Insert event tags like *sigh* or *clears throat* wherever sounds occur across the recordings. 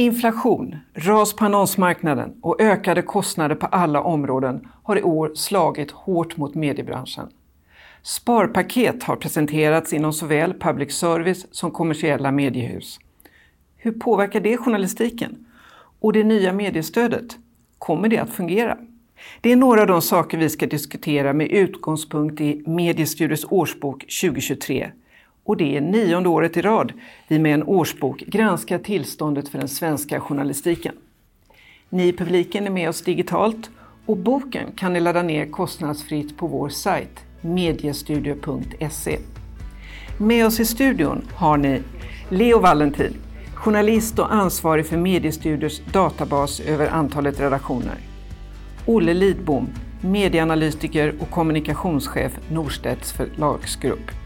Inflation, ras på annonsmarknaden och ökade kostnader på alla områden har i år slagit hårt mot mediebranschen. Sparpaket har presenterats inom såväl public service som kommersiella mediehus. Hur påverkar det journalistiken? Och det nya mediestödet, kommer det att fungera? Det är några av de saker vi ska diskutera med utgångspunkt i Mediestudios årsbok 2023 och det är nionde året i rad vi med en årsbok granskar tillståndet för den svenska journalistiken. Ni i publiken är med oss digitalt och boken kan ni ladda ner kostnadsfritt på vår sajt mediestudio.se. Med oss i studion har ni Leo Valentin, journalist och ansvarig för Mediestudios databas över antalet redaktioner. Olle Lidbom, medieanalytiker och kommunikationschef Norstedts förlagsgrupp.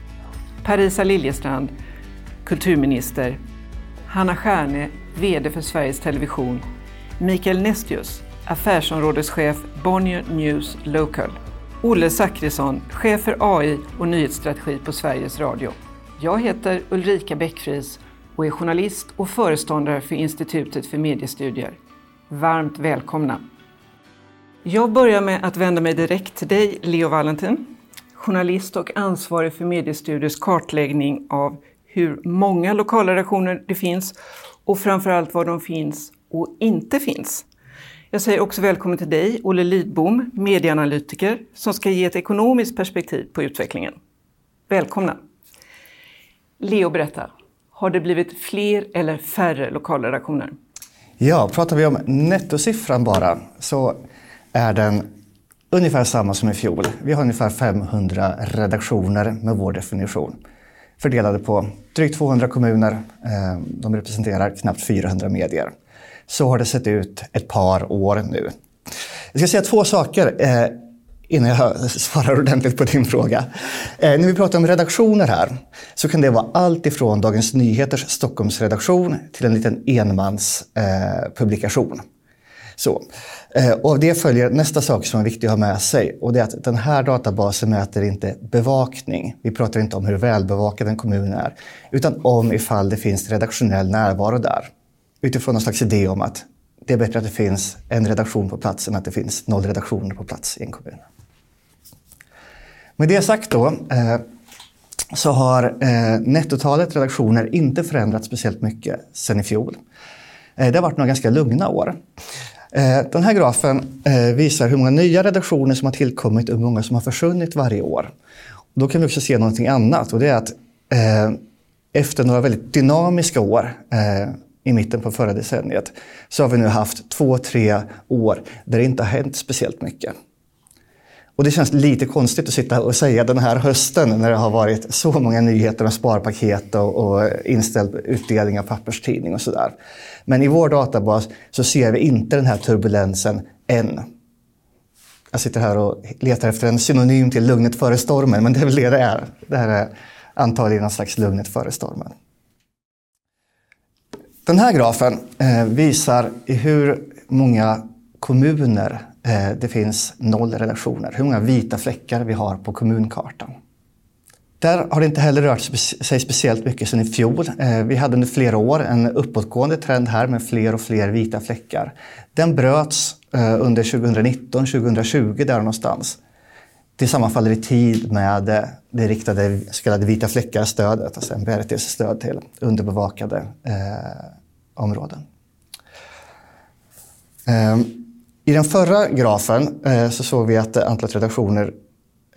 Parisa Liljestrand, kulturminister. Hanna Stjärne, VD för Sveriges Television. Mikael Nestius, affärsområdeschef Bonnier News Local. Olle Zackrisson, chef för AI och nyhetsstrategi på Sveriges Radio. Jag heter Ulrika Bäckfries och är journalist och föreståndare för Institutet för mediestudier. Varmt välkomna! Jag börjar med att vända mig direkt till dig, Leo Valentin journalist och ansvarig för Mediestudios kartläggning av hur många lokalredaktioner det finns och framförallt var de finns och inte finns. Jag säger också välkommen till dig, Olle Lidbom, medieanalytiker, som ska ge ett ekonomiskt perspektiv på utvecklingen. Välkomna! Leo, berätta. Har det blivit fler eller färre lokalredaktioner? Ja, pratar vi om nettosiffran bara så är den ungefär samma som i fjol. Vi har ungefär 500 redaktioner med vår definition. Fördelade på drygt 200 kommuner. Eh, de representerar knappt 400 medier. Så har det sett ut ett par år nu. Jag ska säga två saker eh, innan jag *laughs* svarar ordentligt på din fråga. Eh, när vi pratar om redaktioner här så kan det vara allt ifrån Dagens Nyheters Stockholmsredaktion till en liten enmanspublikation. Så. Eh, och det följer nästa sak som är viktig att ha med sig och det är att den här databasen mäter inte bevakning. Vi pratar inte om hur välbevakad en kommun är, utan om ifall det finns redaktionell närvaro där. Utifrån någon slags idé om att det är bättre att det finns en redaktion på plats än att det finns noll redaktioner på plats i en kommun. Med det sagt då, eh, så har eh, nettotalet redaktioner inte förändrats speciellt mycket sedan i fjol. Eh, det har varit några ganska lugna år. Eh, den här grafen eh, visar hur många nya redaktioner som har tillkommit och hur många som har försvunnit varje år. Då kan vi också se någonting annat och det är att eh, efter några väldigt dynamiska år i mitten på förra decenniet så har vi nu haft två, tre år där det inte har hänt speciellt mycket. Och det känns lite konstigt att sitta och säga den här hösten när det har varit så många nyheter om sparpaket och, och inställd utdelning av papperstidning och sådär. Men i vår databas så ser vi inte den här turbulensen än. Jag sitter här och letar efter en synonym till lugnet före stormen, men det är väl det det är. Det här är antagligen någon slags lugnet före stormen. Den här grafen eh, visar hur många kommuner Eh, det finns noll relationer. Hur många vita fläckar vi har på kommunkartan. Där har det inte heller rört sig speciellt mycket sedan i fjol. Eh, vi hade under flera år en uppåtgående trend här med fler och fler vita fläckar. Den bröts eh, under 2019, 2020 där någonstans. Det sammanfaller i tid med eh, det riktade så kallade vita fläckar-stödet, alltså MBRTs stöd till underbevakade eh, områden. Eh, i den förra grafen eh, så såg vi att antalet redaktioner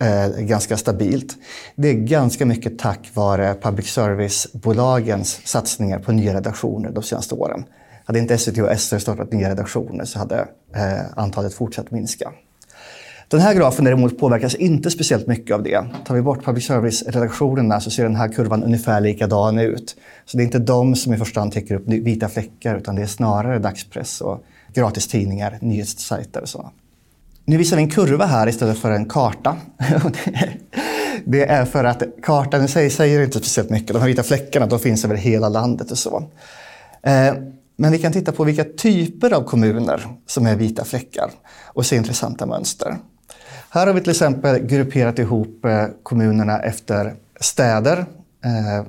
eh, är ganska stabilt. Det är ganska mycket tack vare public service-bolagens satsningar på nya redaktioner de senaste åren. Hade inte SVT och SR startat nya redaktioner så hade eh, antalet fortsatt minska. Den här grafen däremot påverkas inte speciellt mycket av det. Tar vi bort public service-redaktionerna så ser den här kurvan ungefär likadan ut. Så det är inte de som i första hand täcker upp vita fläckar utan det är snarare dagspress och gratistidningar, nyhetssajter och så. Nu visar vi en kurva här istället för en karta. *laughs* Det är för att kartan i sig säger inte speciellt mycket. De här vita fläckarna de finns över hela landet och så. Eh, men vi kan titta på vilka typer av kommuner som är vita fläckar och se intressanta mönster. Här har vi till exempel grupperat ihop eh, kommunerna efter städer, eh,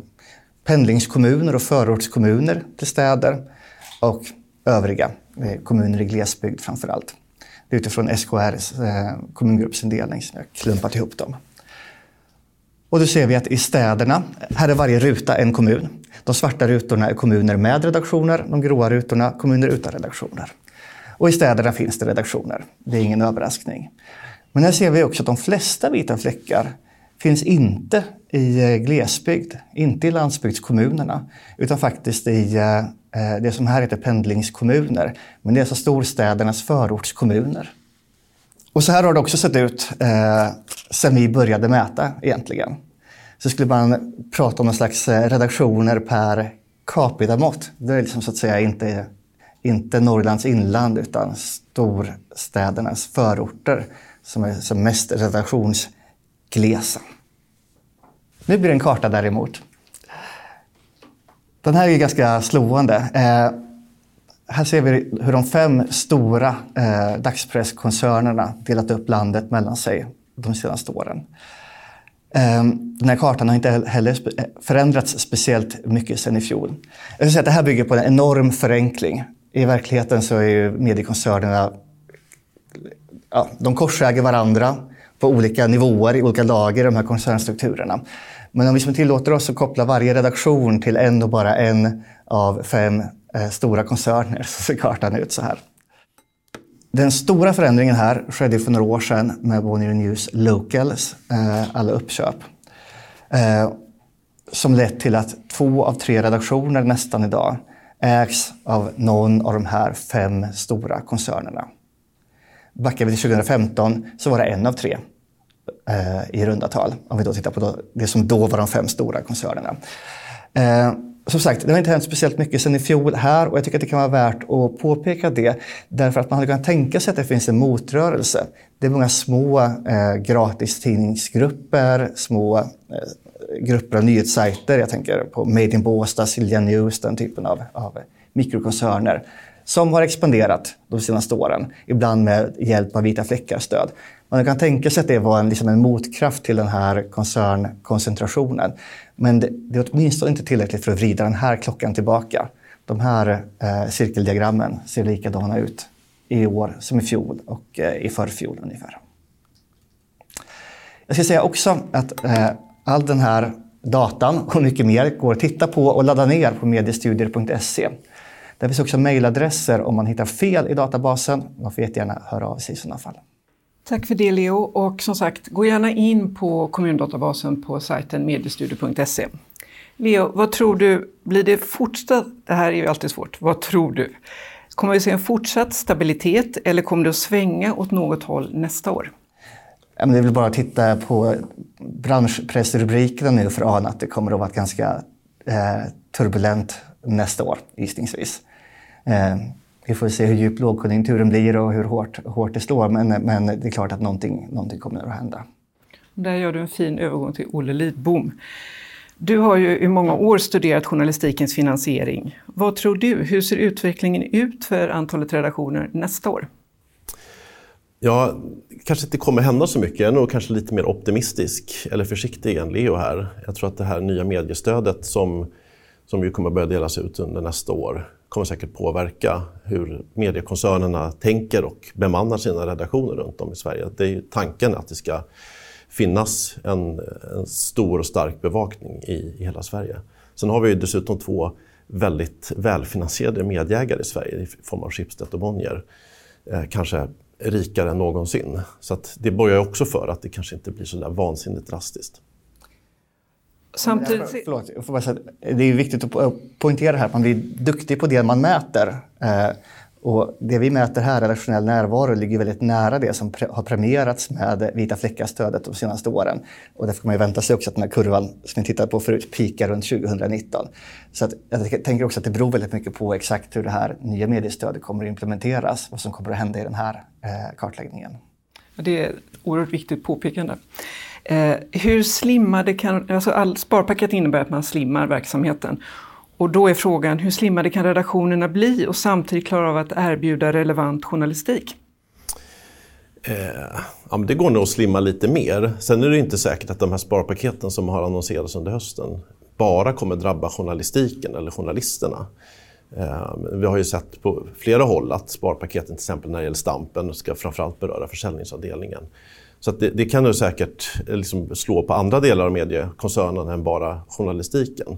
pendlingskommuner och förortskommuner till städer och övriga eh, kommuner i glesbygd framför allt. Det är utifrån SKRs eh, kommungruppsindelning som jag klumpat ihop dem. Och då ser vi att i städerna, här är varje ruta en kommun. De svarta rutorna är kommuner med redaktioner, de gråa rutorna kommuner utan redaktioner. Och i städerna finns det redaktioner. Det är ingen överraskning. Men här ser vi också att de flesta vita fläckar finns inte i eh, glesbygd, inte i landsbygdskommunerna, utan faktiskt i eh, Eh, det som här heter pendlingskommuner. Men det är alltså storstädernas förortskommuner. Och så här har det också sett ut eh, sen vi började mäta egentligen. Så skulle man prata om någon slags eh, redaktioner per capita-mått. Det är liksom så att säga inte, inte Norrlands inland utan storstädernas förorter som är som mest redaktionsglesa. Nu blir det en karta däremot. Den här är ganska slående. Eh, här ser vi hur de fem stora eh, dagspresskoncernerna delat upp landet mellan sig de senaste åren. Eh, den här kartan har inte heller eh, förändrats speciellt mycket sedan i fjol. Jag vill säga att det här bygger på en enorm förenkling. I verkligheten så är ju mediekoncernerna ja, de korsäger varandra på olika nivåer, i olika lager, i de här koncernstrukturerna. Men om vi som tillåter oss att koppla varje redaktion till en och bara en av fem eh, stora koncerner så ser kartan ut så här. Den stora förändringen här skedde för några år sedan med Bonnier News Locals, eh, alla uppköp. Eh, som lett till att två av tre redaktioner nästan idag ägs av någon av de här fem stora koncernerna. Backar vi till 2015 så var det en av tre Eh, i runda tal. Om vi då tittar på det som då var de fem stora koncernerna. Eh, som sagt, det har inte hänt speciellt mycket sedan i fjol här och jag tycker att det kan vara värt att påpeka det därför att man hade kunnat tänka sig att det finns en motrörelse. Det är många små eh, gratistidningsgrupper, små eh, grupper av nyhetssajter. Jag tänker på Made in Båstad, Silja News, den typen av, av mikrokoncerner som har expanderat de senaste åren, ibland med hjälp av vita fläckar-stöd. Man kan tänka sig att det var en, liksom en motkraft till den här koncernkoncentrationen. Men det, det, är åtminstone inte tillräckligt för att vrida den här klockan tillbaka. De här eh, cirkeldiagrammen ser likadana ut i år som i fjol och eh, i förfjol ungefär. Jag ska säga också att eh, all den här datan och mycket mer går att titta på och ladda ner på mediestudier.se. Där finns också mejladresser om man hittar fel i databasen. Man får jättegärna höra av sig i sådana fall. Tack för det Leo och som sagt, gå gärna in på kommundatabasen på sajten mediestudio.se. Leo, vad tror du, blir det fortsatt, det här är ju alltid svårt, vad tror du? Kommer vi se en fortsatt stabilitet eller kommer det att svänga åt något håll nästa år? Ja, men det är väl bara att titta på branschpressrubrikerna nu för att ana att det kommer att vara ganska eh, turbulent nästa år, gissningsvis. Eh, vi får se hur djup lågkonjunkturen blir och hur hårt, hårt det slår, men, men det är klart att någonting, någonting kommer att hända. Där gör du en fin övergång till Olle Lidbom. Du har ju i många år studerat journalistikens finansiering. Vad tror du? Hur ser utvecklingen ut för antalet redaktioner nästa år? Ja, kanske inte kommer hända så mycket. Jag är nog kanske lite mer optimistisk eller försiktig än Leo här. Jag tror att det här nya mediestödet som som ju kommer börja delas ut under nästa år kommer säkert påverka hur mediekoncernerna tänker och bemannar sina redaktioner runt om i Sverige. Det är ju tanken att det ska finnas en, en stor och stark bevakning i, i, hela Sverige. Sen har vi ju dessutom två väldigt välfinansierade medieägare i Sverige i form av Schibsted och Bonnier. Eh, kanske rikare än någonsin. Så att det borgar också för att det kanske inte blir så där vansinnigt drastiskt. Samtidigt... Förlåt, jag får bara säga, det är viktigt att poängtera här att man blir duktig på det man mäter. Eh, och det vi mäter här, redaktionell närvaro, ligger väldigt nära det som har premierats med vita fläckar-stödet de senaste åren. Och därför kan man ju vänta sig också att den här kurvan som vi tittade på förut pikar runt 2019. Så att, jag tänker också att det beror väldigt mycket på exakt hur det här nya mediestödet kommer att implementeras, vad som kommer att hända i den här eh, kartläggningen. Det är ett oerhört viktigt påpekande. Eh, hur slimmade kan, alltså all, sparpaket innebär att man slimmar verksamheten. Och då är frågan, hur slimmade kan redaktionerna bli och samtidigt klara av att erbjuda relevant journalistik? Eh, ja, det går nog att slimma lite mer. Sen är det inte säkert att de här sparpaketen som har annonserats under hösten bara kommer drabba journalistiken eller journalisterna. Eh, vi har ju sett på flera håll att sparpaketen till exempel när det gäller Stampen ska framförallt beröra försäljningsavdelningen. Så det, det, kan du säkert eh, liksom slå på andra delar av mediekoncernen än bara journalistiken.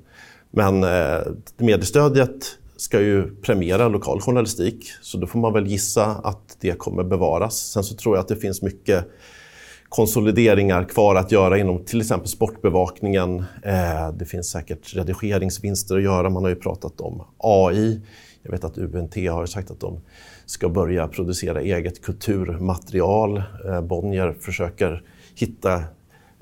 Men eh, mediestödet ska ju premiera lokal journalistik så då får man väl gissa att det kommer bevaras. Sen så tror jag att det finns mycket konsolideringar kvar att göra inom till exempel sportbevakningen. Eh, det finns säkert redigeringsvinster att göra. Man har ju pratat om AI. Jag vet att UNT har sagt att de ska börja producera eget kulturmaterial. Eh, Bonnier försöker hitta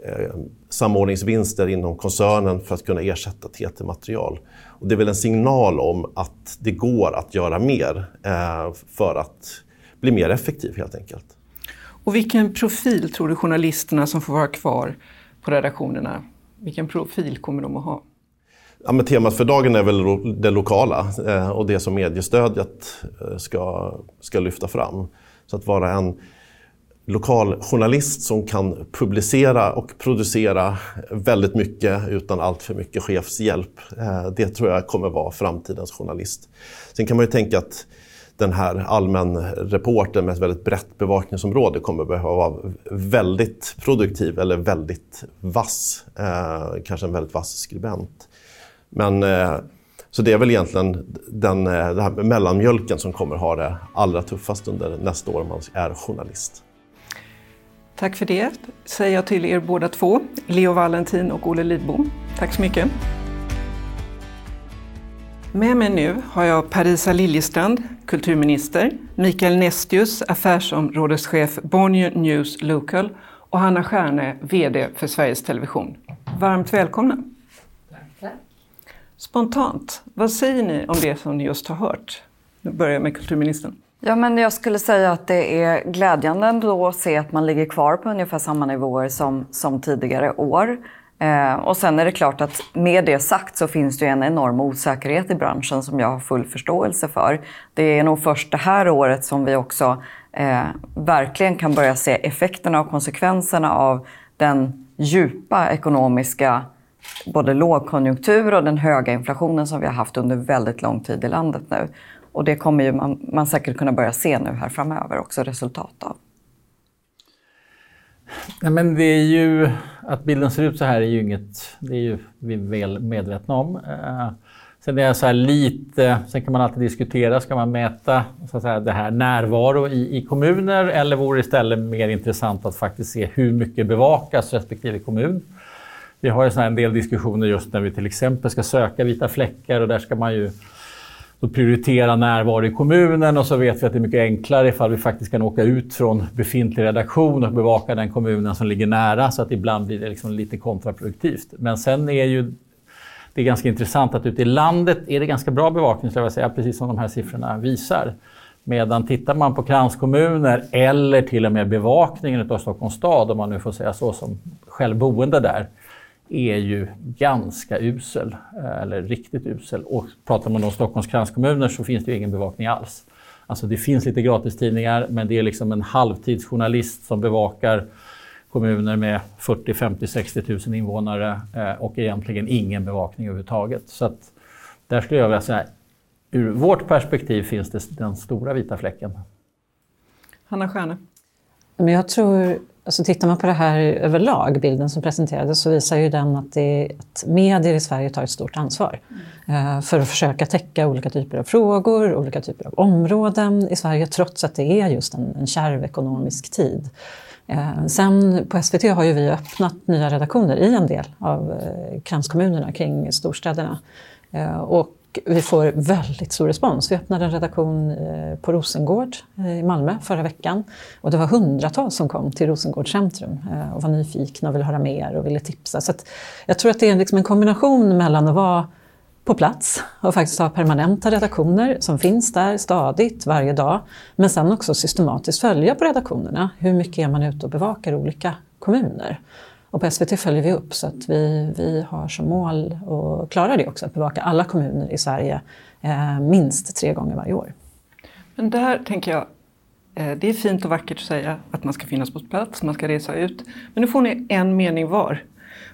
eh, samordningsvinster inom koncernen för att kunna ersätta TT-material. Och det är väl en signal om att det går att göra mer eh, för att bli mer effektiv helt enkelt. Och vilken profil tror du journalisterna som får vara kvar på redaktionerna, vilken profil kommer de att ha? Ja, men temat för dagen är väl det lokala eh, och det som mediestödet eh, ska, ska lyfta fram. Så att vara en lokal journalist som kan publicera och producera väldigt mycket utan allt för mycket chefshjälp. Eh, det tror jag kommer vara framtidens journalist. Sen kan man ju tänka att den här allmän reporten med ett väldigt brett bevakningsområde kommer behöva vara väldigt produktiv eller väldigt vass. Eh, kanske en väldigt vass skribent. Men, eh, så det är väl egentligen den, eh, den här mellanmjölken som kommer ha det allra tuffast under nästa år om man är journalist. Tack för det, säger jag till er båda två, Leo Valentin och Olle Lidbom. Tack så mycket. Med mig nu har jag Parisa Liljestrand, kulturminister, Mikael Nestius, affärsområdeschef Bonnier News Local och Hanna Stjärne, VD för Sveriges Television. Varmt välkomna! Spontant, vad säger ni om det som ni just har hört? Nu börjar jag med kulturministern. Ja, men jag skulle säga att det är glädjande ändå att se att man ligger kvar på ungefär samma nivåer som, som tidigare år. Eh, och sen är det klart att med det sagt så finns det en enorm osäkerhet i branschen som jag har full förståelse för. Det är nog först det här året som vi också eh, verkligen kan börja se effekterna och konsekvenserna av den djupa ekonomiska både lågkonjunktur och den höga inflationen som vi har haft under väldigt lång tid i landet nu. Och det kommer ju man, man säkert kunna börja se nu här framöver också resultat av. Nej, men det är ju, att bilden ser ut så här är ju inget, det är ju vi väl medvetna om. Eh, sen är så här lite, sen kan man alltid diskutera, ska man mäta så att säga, det här närvaro i, i kommuner eller vore det istället mer intressant att faktiskt se hur mycket bevakas respektive kommun? Vi har ju en del diskussioner just när vi till exempel ska söka vita fläckar och där ska man ju då prioritera närvaro i kommunen och så vet vi att det är mycket enklare ifall vi faktiskt kan åka ut från befintlig redaktion och bevaka den kommunen som ligger nära så att ibland blir det liksom lite kontraproduktivt. Men sen är ju det är ganska intressant att ute i landet är det ganska bra bevakning, jag säga, precis som de här siffrorna visar. Medan tittar man på kranskommuner eller till och med bevakningen av Stockholms stad, om man nu får säga så som själv boende där, är ju ganska usel, eh, eller riktigt usel. Och pratar man om Stockholms kranskommuner så finns det ju ingen bevakning alls. Alltså det finns lite gratistidningar men det är liksom en halvtidsjournalist som bevakar kommuner med 40, 50, 60 000 invånare eh, och egentligen ingen bevakning överhuvudtaget. Så att där skulle jag vilja säga, ur vårt perspektiv finns det den stora vita fläcken. Hanna Stjärne? Men jag tror Alltså tittar man på det här överlag, bilden som presenterades, så visar ju den att, det, att medier i Sverige tar ett stort ansvar mm. för att försöka täcka olika typer av frågor, olika typer av områden i Sverige, trots att det är just en, en kärv ekonomisk tid. Eh, sen på SVT har ju vi öppnat nya redaktioner i en del av eh, kranskommunerna kring storstäderna. Eh, och vi får väldigt stor respons. Vi öppnade en redaktion eh, på Rosengård eh, i Malmö förra veckan. Och det var hundratals som kom till Rosengårds centrum eh, och var nyfikna och ville höra mer och ville tipsa. Så jag tror att det är liksom en kombination mellan att vara på plats och faktiskt ha permanenta redaktioner som finns där stadigt varje dag. Men sen också systematiskt följa på redaktionerna. Hur mycket är man ute och bevakar olika kommuner? Och på SVT följer vi upp så att vi, vi har som mål att klara det också, att bevaka alla kommuner i Sverige eh, minst tre gånger varje år. Men där tänker jag, eh, det är fint och vackert att säga att man ska finnas på plats, man ska resa ut. Men nu får ni en mening var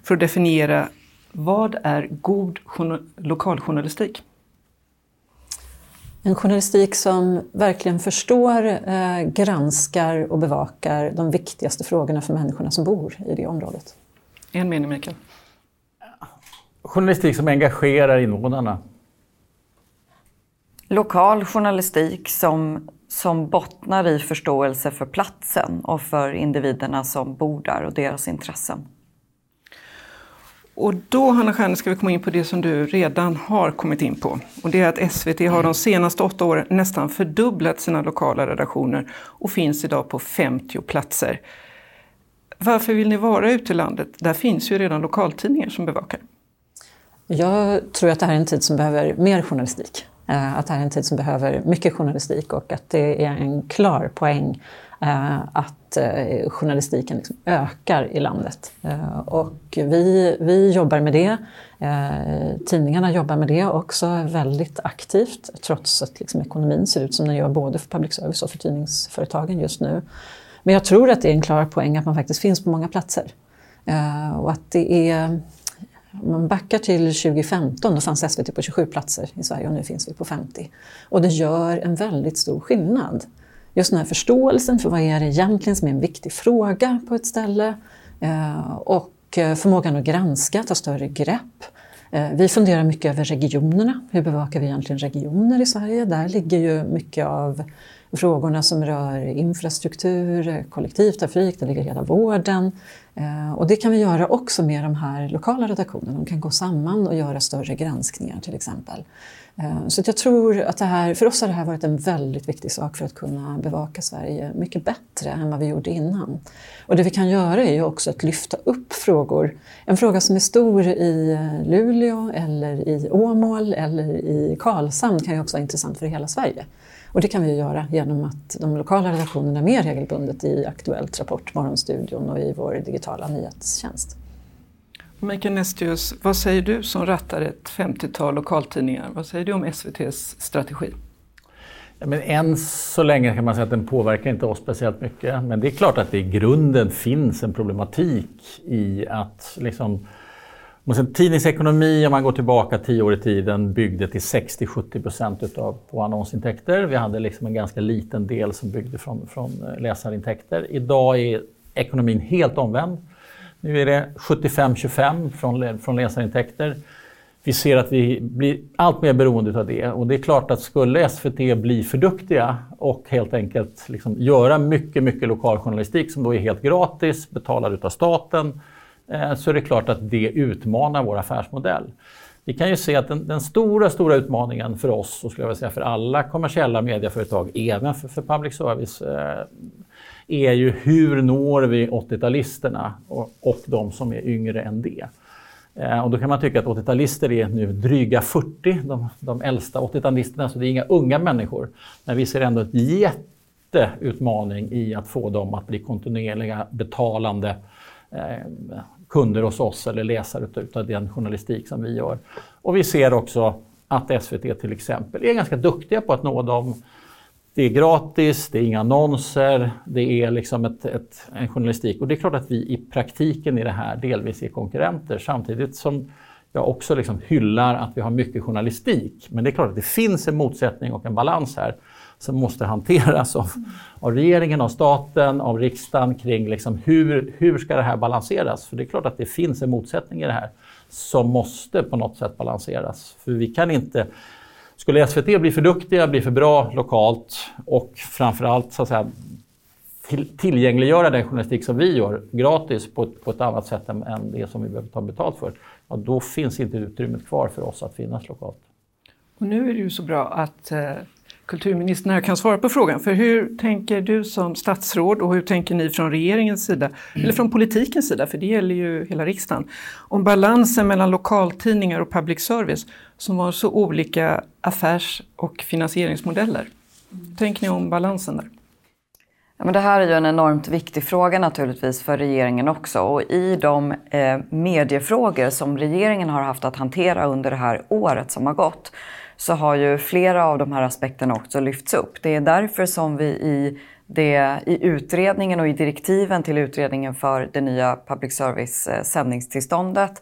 för att definiera vad är god lokaljournalistik? En journalistik som verkligen förstår, eh, granskar och bevakar de viktigaste frågorna för människorna som bor i det området. En mening, Mikael. Journalistik som engagerar invånarna. Lokal journalistik som, som bottnar i förståelse för platsen och för individerna som bor där och deras intressen. Och då, Hanna Stjärne, ska vi komma in på det som du redan har kommit in på. Och det är att SVT har de senaste åtta åren nästan fördubblat sina lokala redaktioner och finns idag på 50 platser. Varför vill ni vara ute i landet? Där finns ju redan lokaltidningar som bevakar. Jag tror att det här är en tid som behöver mer journalistik. Eh, att det här är en tid som behöver mycket journalistik och att det är en klar poäng Eh, att eh, journalistiken liksom ökar i landet. Eh, och vi, vi jobbar med det. Eh, tidningarna jobbar med det också väldigt aktivt trots att liksom ekonomin ser ut som den gör både för public service och för tidningsföretagen just nu. Men jag tror att det är en klar poäng att man faktiskt finns på många platser. Och att det är om man backar till 2015, då fanns SVT på 27 platser i Sverige och nu finns vi på 50. Och det gör en väldigt stor skillnad. Just den här förståelsen för vad är det egentligen som är en viktig fråga på ett ställe eh, och eh, förmågan att granska, ta större grepp. Eh, vi funderar mycket över regionerna. Hur bevakar vi egentligen regioner i Sverige? Där ligger ju mycket av frågorna som rör infrastruktur, kollektivtrafik, där ligger hela vården. Och det kan vi göra också med de här lokala redaktionerna. De kan gå samman och göra större granskningar till exempel. Eh, så jag tror att det här, för oss har det här varit en väldigt viktig sak för att kunna bevaka Sverige mycket bättre än vad vi gjorde innan. Och det vi kan göra är ju också att lyfta upp frågor. En fråga som är stor i eh, Luleå eller i Åmål eller i Karlshamn kan ju också vara intressant för hela Sverige. Och det kan vi göra genom att de lokala redaktionerna är mer regelbundet i Aktuellt, Rapport, Morgonstudion och i vår digitala nyhetstjänst. Mikael Nestius, vad säger du som rattar ett 50-tal lokaltidningar? Vad säger du om SVTs strategi? Ja, men än så länge kan man säga att den påverkar inte oss speciellt mycket. Men det är klart att det i grunden finns en problematik i att liksom, tidningsekonomi, om man går tillbaka tio år i tiden, byggde till 60-70 procent på annonsintäkter. Vi hade liksom en ganska liten del som byggde från, från eh, läsarintäkter. Idag är ekonomin helt omvänd. Nu är det 75-25 från, från läsarintäkter. Vi ser att vi blir allt mer beroende av det och det är klart att skulle SVT bli för duktiga och helt enkelt liksom göra mycket, mycket lokaljournalistik som då är helt gratis, betalad av staten, Eh, så är det klart att det utmanar vår affärsmodell. Vi kan ju se att den, den, stora, stora utmaningen för oss, och skulle jag säga för alla kommersiella medieföretag, även för, för public service, eh, är ju hur når vi 80-talisterna och, och de som är yngre än det. Eh, och då kan man tycka att 80-talister är nu dryga 40, de, de äldsta 80-talisterna, så det är inga unga människor. Men vi ser ändå en jätteutmaning i att få dem att bli kontinuerliga betalande eh, kunder hos oss eller läsare av den journalistik som vi gör. Och vi ser också att SVT till exempel är ganska duktiga på att nå dem. Det är gratis, det är inga annonser, det är liksom ett, ett, en journalistik. Och det är klart att vi i praktiken i det här delvis är konkurrenter samtidigt som jag också liksom hyllar att vi har mycket journalistik. Men det är klart att det finns en motsättning och en balans här som måste hanteras av, av regeringen, av staten, av riksdagen kring liksom hur, hur ska det här balanseras? För det är klart att det finns en motsättning i det här som måste på något sätt balanseras. För vi kan inte... Skulle SVT bli för duktiga, bli för bra lokalt och framförallt så att säga, till, tillgängliggöra den journalistik som vi gör gratis på, på ett annat sätt än, än det som vi behöver ta betalt för, ja, då finns inte utrymmet kvar för oss att finnas lokalt. Och nu är det ju så bra att eh, kulturministern här kan svara på frågan. För hur tänker du som statsråd och hur tänker ni från regeringens sida, eller från politikens sida, för det gäller ju hela riksdagen, om balansen mellan lokaltidningar och public service som har så olika affärs och finansieringsmodeller? Hur tänker ni om balansen där? Ja, men det här är ju en enormt viktig fråga naturligtvis för regeringen också. Och i de eh, mediefrågor som regeringen har haft att hantera under det här året som har gått så har ju flera av de här aspekterna också lyfts upp. Det är därför som vi i, det, i utredningen och i direktiven till utredningen för det nya public service eh, sändningstillståndet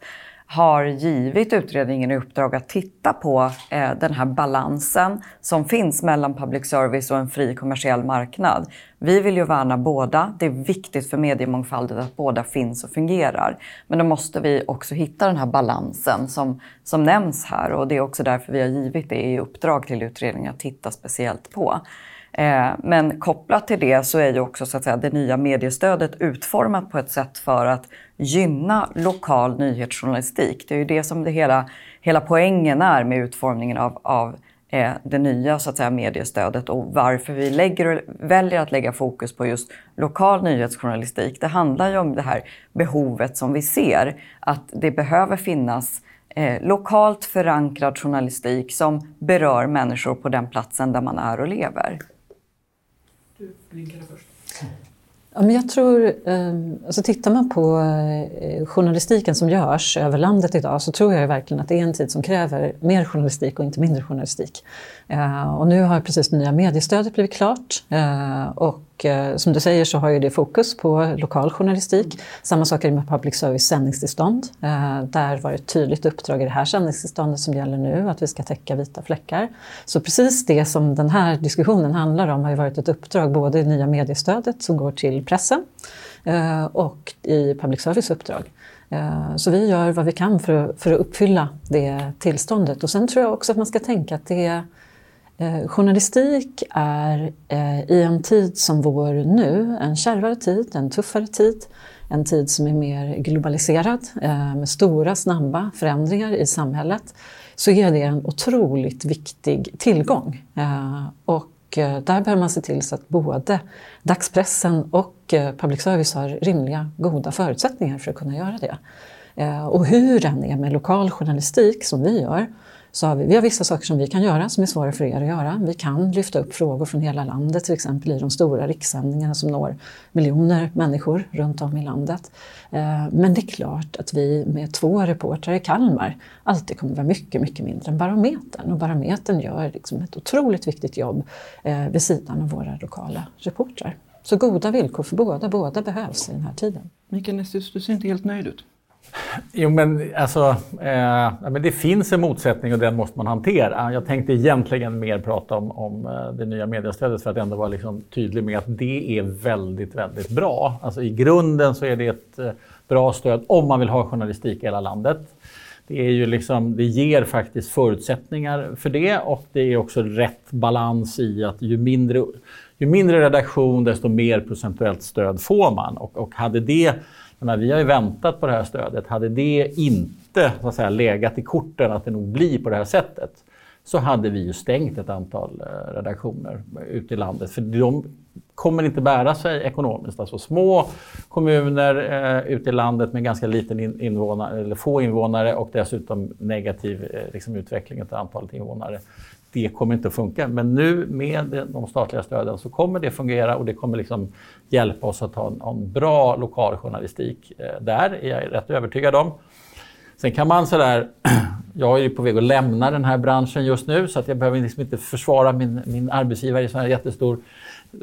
har givit utredningen i uppdrag att titta på eh, den här balansen som finns mellan public service och en fri kommersiell marknad. Vi vill ju värna båda. Det är viktigt för mediemångfalden att båda finns och fungerar. Men då måste vi också hitta den här balansen som, som nämns här och det är också därför vi har givit det i uppdrag till utredningen att titta speciellt på. Eh, men kopplat till det så är ju också så att säga, det nya mediestödet utformat på ett sätt för att gynna lokal nyhetsjournalistik. Det är ju det som det hela, hela poängen är med utformningen av, av eh, det nya så att säga, mediestödet och varför vi lägger, väljer att lägga fokus på just lokal nyhetsjournalistik. Det handlar ju om det här behovet som vi ser, att det behöver finnas eh, lokalt förankrad journalistik som berör människor på den platsen där man är och lever. Du blinkade först. Ja, men jag tror, ehm, alltså tittar man på eh, journalistiken som görs över landet idag så tror jag verkligen att det är en tid som kräver mer journalistik och inte mindre journalistik. Eh, och nu har precis det nya mediestödet blivit klart eh, och och Eh, som du säger så har ju det fokus på lokal journalistik. Samma sak är det med public service sändningstillstånd. Eh, där var det ett tydligt uppdrag i det här sändningstillståndet som gäller nu, att vi ska täcka vita fläckar. Så precis det som den här diskussionen handlar om har ju varit ett uppdrag både i nya mediestödet som går till pressen eh, och i public service uppdrag. Eh, så vi gör vad vi kan för att, för att uppfylla det tillståndet. Och sen tror jag också att man ska tänka att det är Eh, journalistik är eh, i en tid som vår nu, en kärvare tid, en tuffare tid, en tid som är mer globaliserad eh, med stora snabba förändringar i samhället, så är det en otroligt viktig tillgång. Eh, och eh, där behöver man se till så att både dagspressen och eh, public service har rimliga, goda förutsättningar för att kunna göra det. Eh, och hur den är med lokal journalistik, som vi gör, så har vi, vi har vissa saker som vi kan göra som är svåra för er att göra. Vi kan lyfta upp frågor från hela landet, till exempel i de stora rikssändningarna som når miljoner människor runt om i landet. Eh, men det är klart att vi med två reportrar i Kalmar alltid kommer vara mycket, mycket mindre än Barometern. Och Barometern gör liksom ett otroligt viktigt jobb eh, vid sidan av våra lokala reportrar. Så goda villkor för båda, båda behövs i den här tiden. Mikael Nestus, du ser inte helt nöjd ut. Jo, men alltså, eh, men det finns en motsättning och den måste man hantera. Jag tänkte egentligen mer prata om, om eh, det nya mediestödet för att ändå vara liksom tydlig med att det är väldigt, väldigt bra. Alltså, I grunden så är det ett eh, bra stöd om man vill ha journalistik i hela landet. Det, är ju liksom, det ger faktiskt förutsättningar för det och det är också rätt balans i att ju mindre, ju mindre redaktion desto mer procentuellt stöd får man. Och, och hade det menar, vi har ju väntat på det här stödet. Hade det inte så att säga, legat i korten att det nog blir på det här sättet så hade vi ju stängt ett antal eh, redaktioner ute i landet. För de kommer inte bära sig ekonomiskt. Alltså små kommuner eh, ute i landet med ganska liten invånare, eller få invånare och dessutom negativ eh, liksom, utveckling av antalet invånare det kommer inte att funka. Men nu med de statliga stöden så kommer det fungera och det kommer liksom hjälpa oss att ha en, en bra lokal journalistik eh, där, är jag rätt övertygad om. Sen kan man sådär, *clears throat* jag är ju på väg att lämna den här branschen just nu så att jag behöver liksom inte försvara min, min arbetsgivare i så här jättestor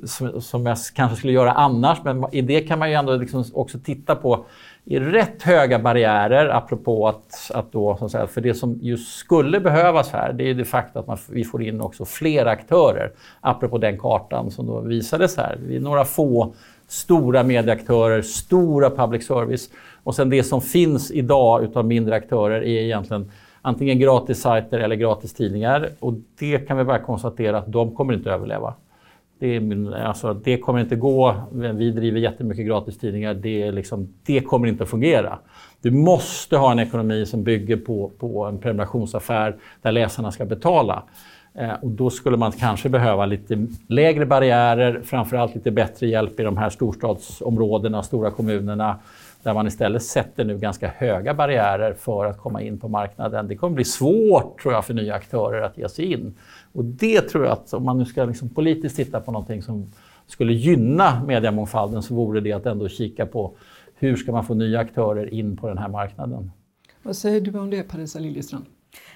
som, som jag kanske skulle göra annars. Men i det kan man ju ändå liksom också titta på i rätt höga barriärer, apropå att, att då, så att säga, för det som just skulle behövas här, det är det faktum att man, vi får in också fler aktörer, apropå den kartan som då visades här. Vi är några få stora medieaktörer, stora public service och sen det som finns idag utav mindre aktörer är egentligen antingen gratis sajter eller gratis tidningar och det kan vi bara konstatera att de kommer inte att överleva. Det, är, alltså, det kommer inte gå. Vi driver jättemycket gratistidningar. Det, liksom, det kommer inte att fungera. Du måste ha en ekonomi som bygger på, på en prenumerationsaffär där läsarna ska betala. Eh, och då skulle man kanske behöva lite lägre barriärer, framförallt lite bättre hjälp i de här storstadsområdena, stora kommunerna, där man istället sätter nu ganska höga barriärer för att komma in på marknaden. Det kommer bli svårt tror jag, för nya aktörer att ge sig in. Och det tror jag att om man nu ska liksom politiskt titta på någonting som skulle gynna mediemångfalden så vore det att ändå kika på hur ska man få nya aktörer in på den här marknaden. Vad säger du om det, Parisa Liljestrand?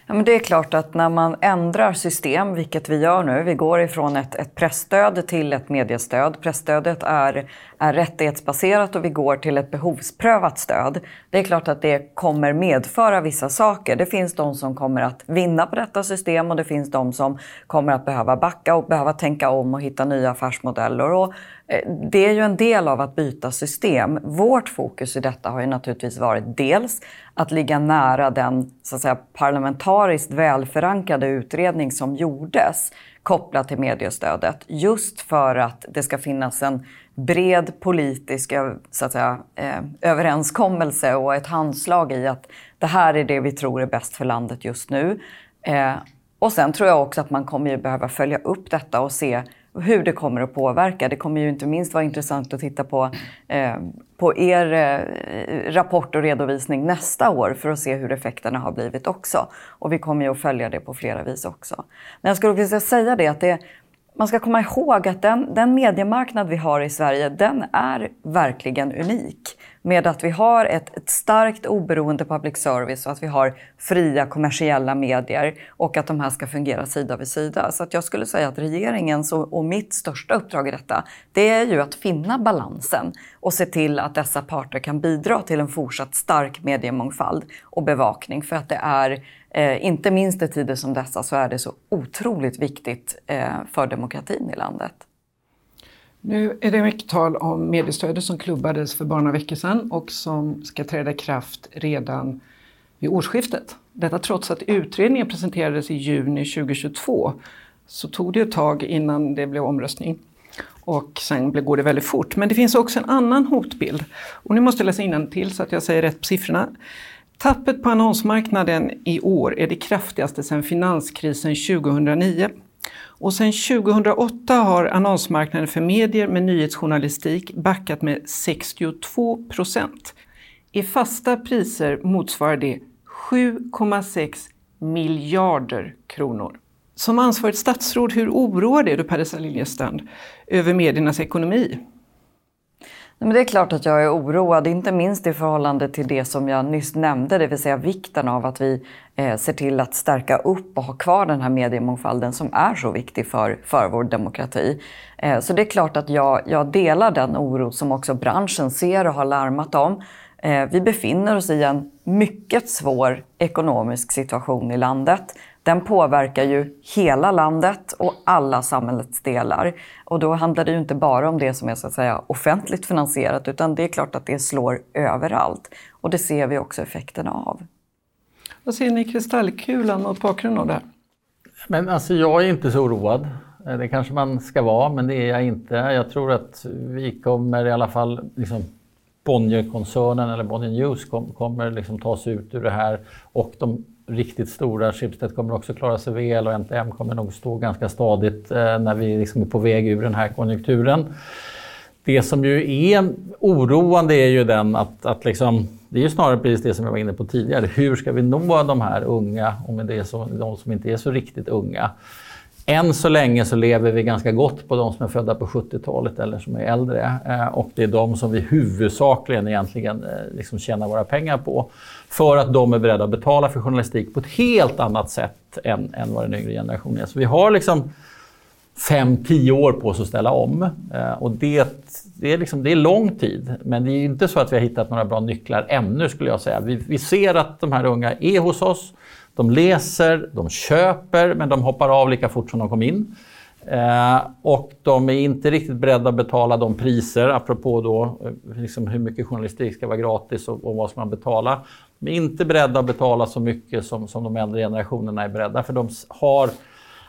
Ja, men det är klart att när man ändrar system, vilket vi gör nu, vi går ifrån ett, ett pressstöd till ett mediestöd. Pressstödet är, är rättighetsbaserat och vi går till ett behovsprövat stöd. Det är klart att det kommer medföra vissa saker. Det finns de som kommer att vinna på detta system och det finns de som kommer att behöva backa och behöva tänka om och hitta nya affärsmodeller. Och eh, det är ju en del av att byta system. Vårt fokus i detta har ju naturligtvis varit dels att ligga nära den så att säga, parlamentariskt välförankrade utredning som gjordes kopplat till mediestödet. Just för att det ska finnas en bred politisk så att säga, eh, överenskommelse och ett handslag i att det här är det vi tror är bäst för landet just nu. Eh, och sen tror jag också att man kommer ju behöva följa upp detta och se hur det kommer att påverka. Det kommer ju inte minst vara intressant att titta på, eh, på er eh, rapport och redovisning nästa år för att se hur effekterna har blivit också. Och vi kommer ju att följa det på flera vis också. Men jag skulle vilja säga det att det, man ska komma ihåg att den, den mediemarknad vi har i Sverige, den är verkligen unik med att vi har ett, ett, starkt oberoende public service och att vi har fria kommersiella medier och att de här ska fungera sida vid sida. Så att jag skulle säga att regeringens och, och mitt största uppdrag i detta, det är ju att finna balansen och se till att dessa parter kan bidra till en fortsatt stark mediemångfald och bevakning. För att det är, eh, inte minst i tider som dessa, så är det så otroligt viktigt eh, för demokratin i landet. Nu är det mycket tal om mediestödet som klubbades för bara några veckor sedan och som ska träda i kraft redan vid årsskiftet. Detta trots att utredningen presenterades i juni 2022 så tog det ett tag innan det blev omröstning. Och sen går det väldigt fort. Men det finns också en annan hotbild. Och nu måste jag läsa till så att jag säger rätt på siffrorna. Tappet på annonsmarknaden i år är det kraftigaste sedan finanskrisen 2009. Och sedan 2008 har annonsmarknaden för medier med nyhetsjournalistik backat med 62 procent. I fasta priser motsvarar det 7,6 miljarder kronor. Som ansvarigt statsråd, hur oroad är du Parisa Liljestrand över mediernas ekonomi? Men det är klart att jag är oroad, inte minst i förhållande till det som jag nyss nämnde, det vill säga vikten av att vi eh, ser till att stärka upp och ha kvar den här mediemångfalden som är så viktig för, för vår demokrati. Eh, så det är klart att jag, jag delar den oro som också branschen ser och har larmat om. Eh, vi befinner oss i en mycket svår ekonomisk situation i landet den påverkar ju hela landet och alla samhällets delar. Och då handlar det ju inte bara om det som är så att säga offentligt finansierat utan det är klart att det slår överallt. Och det ser vi också effekterna av. Vad ser ni i kristallkulan mot bakgrund av det här? Men alltså jag är inte så oroad. Eh, det kanske man ska vara, men det är jag inte. Jag tror att vi kommer i alla fall, liksom, Bonnierkoncernen eller Bonnier News kom, kommer liksom ta sig ut ur det här och de riktigt stora. Schibsted kommer också klara sig väl och NTM kommer nog stå ganska stadigt eh, när vi liksom är på väg ur den här konjunkturen. Det som ju är oroande är ju den att, att liksom, det är ju snarare precis det som jag var inne på tidigare. Hur ska vi nå de här unga, och med det så, de som inte är så riktigt unga? Än så länge så lever vi ganska gott på de som är födda på 70-talet eller som är äldre. Eh, och det är de som vi huvudsakligen egentligen eh, liksom tjänar våra pengar på. För att de är beredda att betala för journalistik på ett helt annat sätt än, än vad den yngre generationen är. Så vi har liksom fem, tio år på oss att ställa om. Eh, och det, det, är liksom, det är lång tid, men det är inte så att vi har hittat några bra nycklar ännu skulle jag säga. Vi, vi ser att de här unga är hos oss. De läser, de köper, men de hoppar av lika fort som de kom in. Eh, och de är inte riktigt beredda att betala de priser, apropå då, eh, liksom hur mycket journalistik ska vara gratis och, och vad ska man betala. De är inte beredda att betala så mycket som, som de äldre generationerna är beredda, för de har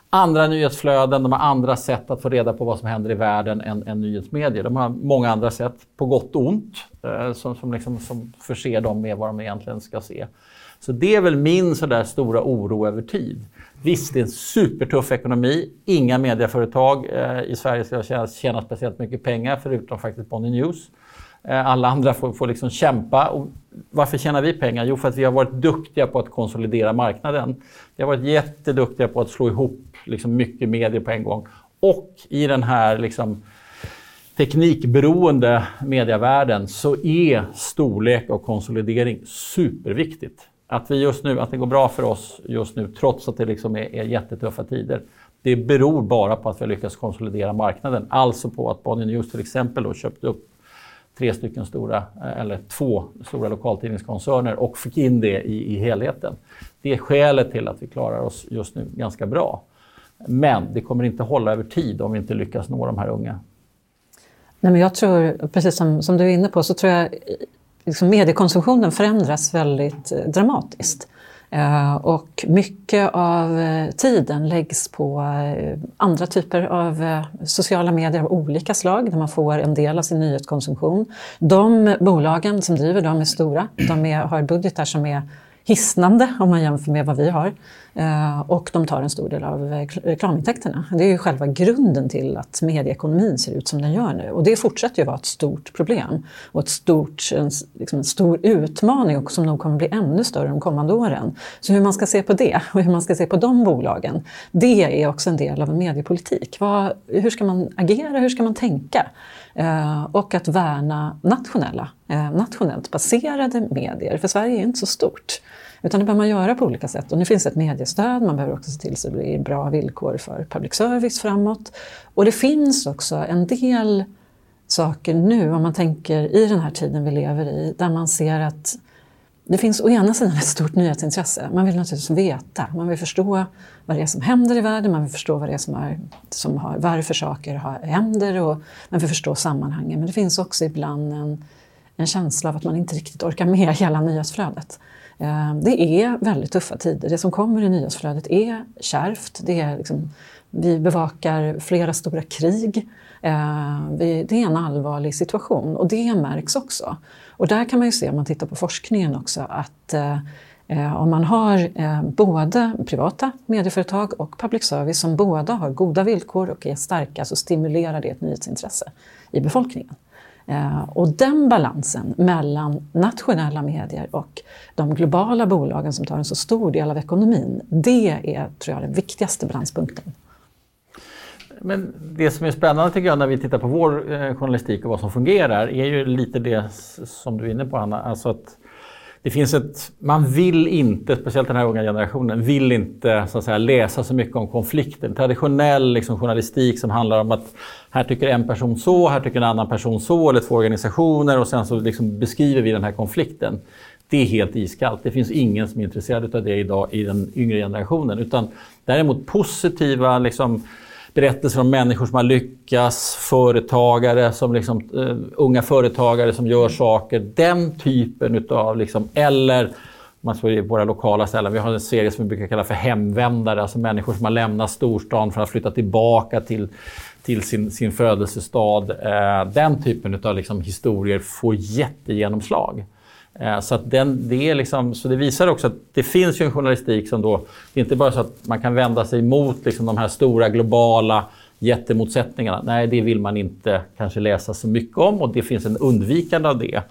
andra nyhetsflöden, de har andra sätt att få reda på vad som händer i världen än, än nyhetsmedier. De har många andra sätt, på gott och ont, eh, som, som, liksom, som förser dem med vad de egentligen ska se. Så det är väl min sådär stora oro över tid. Visst, det är en supertuff ekonomi. Inga medieföretag eh, i Sverige ska tjäna, tjäna speciellt mycket pengar förutom faktiskt Bonnier News. Eh, alla andra får, får liksom kämpa. Och varför tjänar vi pengar? Jo, för att vi har varit duktiga på att konsolidera marknaden. Vi har varit jätteduktiga på att slå ihop liksom mycket medier på en gång. Och i den här liksom, teknikberoende medievärlden så är storlek och konsolidering superviktigt att, vi just nu, att det går bra för oss just nu trots att det liksom är, är jättetuffa tider. Det beror bara på att vi har lyckats konsolidera marknaden. Alltså på att Bonnier News till exempel då köpte upp tre stycken stora, eh, eller två stora lokaltidningskoncerner och fick in det i, i helheten. Det är skälet till att vi klarar oss just nu ganska bra. Men det kommer inte hålla över tid om vi inte lyckas nå de här unga. Nej, men jag tror, precis som, som du är inne på, så tror jag liksom mediekonsumtionen förändras väldigt eh, dramatiskt. Eh, och mycket av eh, tiden läggs på andra typer av sociala medier av olika slag där man får en del av sin nyhetskonsumtion. De bolagen som driver dem är stora. De är, har budgetar som är hisnande om man jämför med vad vi har. Eh, och de tar en stor del av eh, reklamintäkterna. Det är ju själva grunden till att medieekonomin ser ut som den gör nu. Och det fortsätter ju vara ett stort problem och ett stort, en, liksom en stor utmaning och som nog kommer bli ännu större de kommande åren. Så hur man ska se på det och hur man ska se på de bolagen, det är också en del av en mediepolitik. Vad, hur ska man agera, hur ska man tänka? Eh, och att värna nationella, eh, nationellt baserade medier, för Sverige är inte så stort. Utan det behöver man göra på olika sätt. Och nu finns ett mediestöd, man behöver också se till så det blir bra villkor för public service framåt. Och det finns också en del saker nu, om man tänker i den här tiden vi lever i, där man ser att det finns å ena sidan ett stort nyhetsintresse. Man vill naturligtvis veta, man vill förstå vad det är som händer i världen, man vill förstå vad det är som, är, som har, varför saker har, händer och man vill förstå sammanhangen. Men det finns också ibland en, en känsla av att man inte riktigt orkar med hela nyhetsflödet. Ehm, det är väldigt tuffa tider. Det som kommer i nyhetsflödet är kärvt. Det är liksom, vi bevakar flera stora krig. Ehm, det är en allvarlig situation och det märks också. Och där kan man ju se, om man tittar på forskningen också, att eh, om man har eh, både privata medieföretag och public service som båda har goda villkor och är starka så stimulerar det ett nyhetsintresse i befolkningen. Eh, och den balansen mellan nationella medier och de globala bolagen som tar en så stor del av ekonomin, det är tror jag, den viktigaste balanspunkten. Men det som är spännande tycker jag när vi tittar på vår eh, journalistik och vad som fungerar är ju lite det som du är inne på Hanna. Alltså att det finns ett, man vill inte, speciellt den här unga generationen, vill inte så att säga, läsa så mycket om konflikten. Traditionell liksom, journalistik som handlar om att här tycker en person så, här tycker en annan person så, eller två organisationer och sen så liksom beskriver vi den här konflikten. Det är helt iskallt. Det finns ingen som är intresserad av det idag i den yngre generationen. Utan däremot positiva liksom, berättelser om människor som har lyckats, företagare, som liksom, uh, unga företagare som gör saker. Den typen utav, liksom, eller man så i våra lokala ställen. Vi har en serie som vi brukar kalla för hemvändare, alltså människor som har lämnat storstan för att flytta tillbaka till, till sin, sin födelsestad. Uh, den typen av liksom, historier får jättegenomslag. Eh, så, att den, det är liksom, så det visar också att det finns ju en journalistik som då... Det är inte bara så att man kan vända sig mot liksom de här stora globala jättemotsättningarna. Nej, det vill man inte kanske läsa så mycket om och det finns en undvikande av det.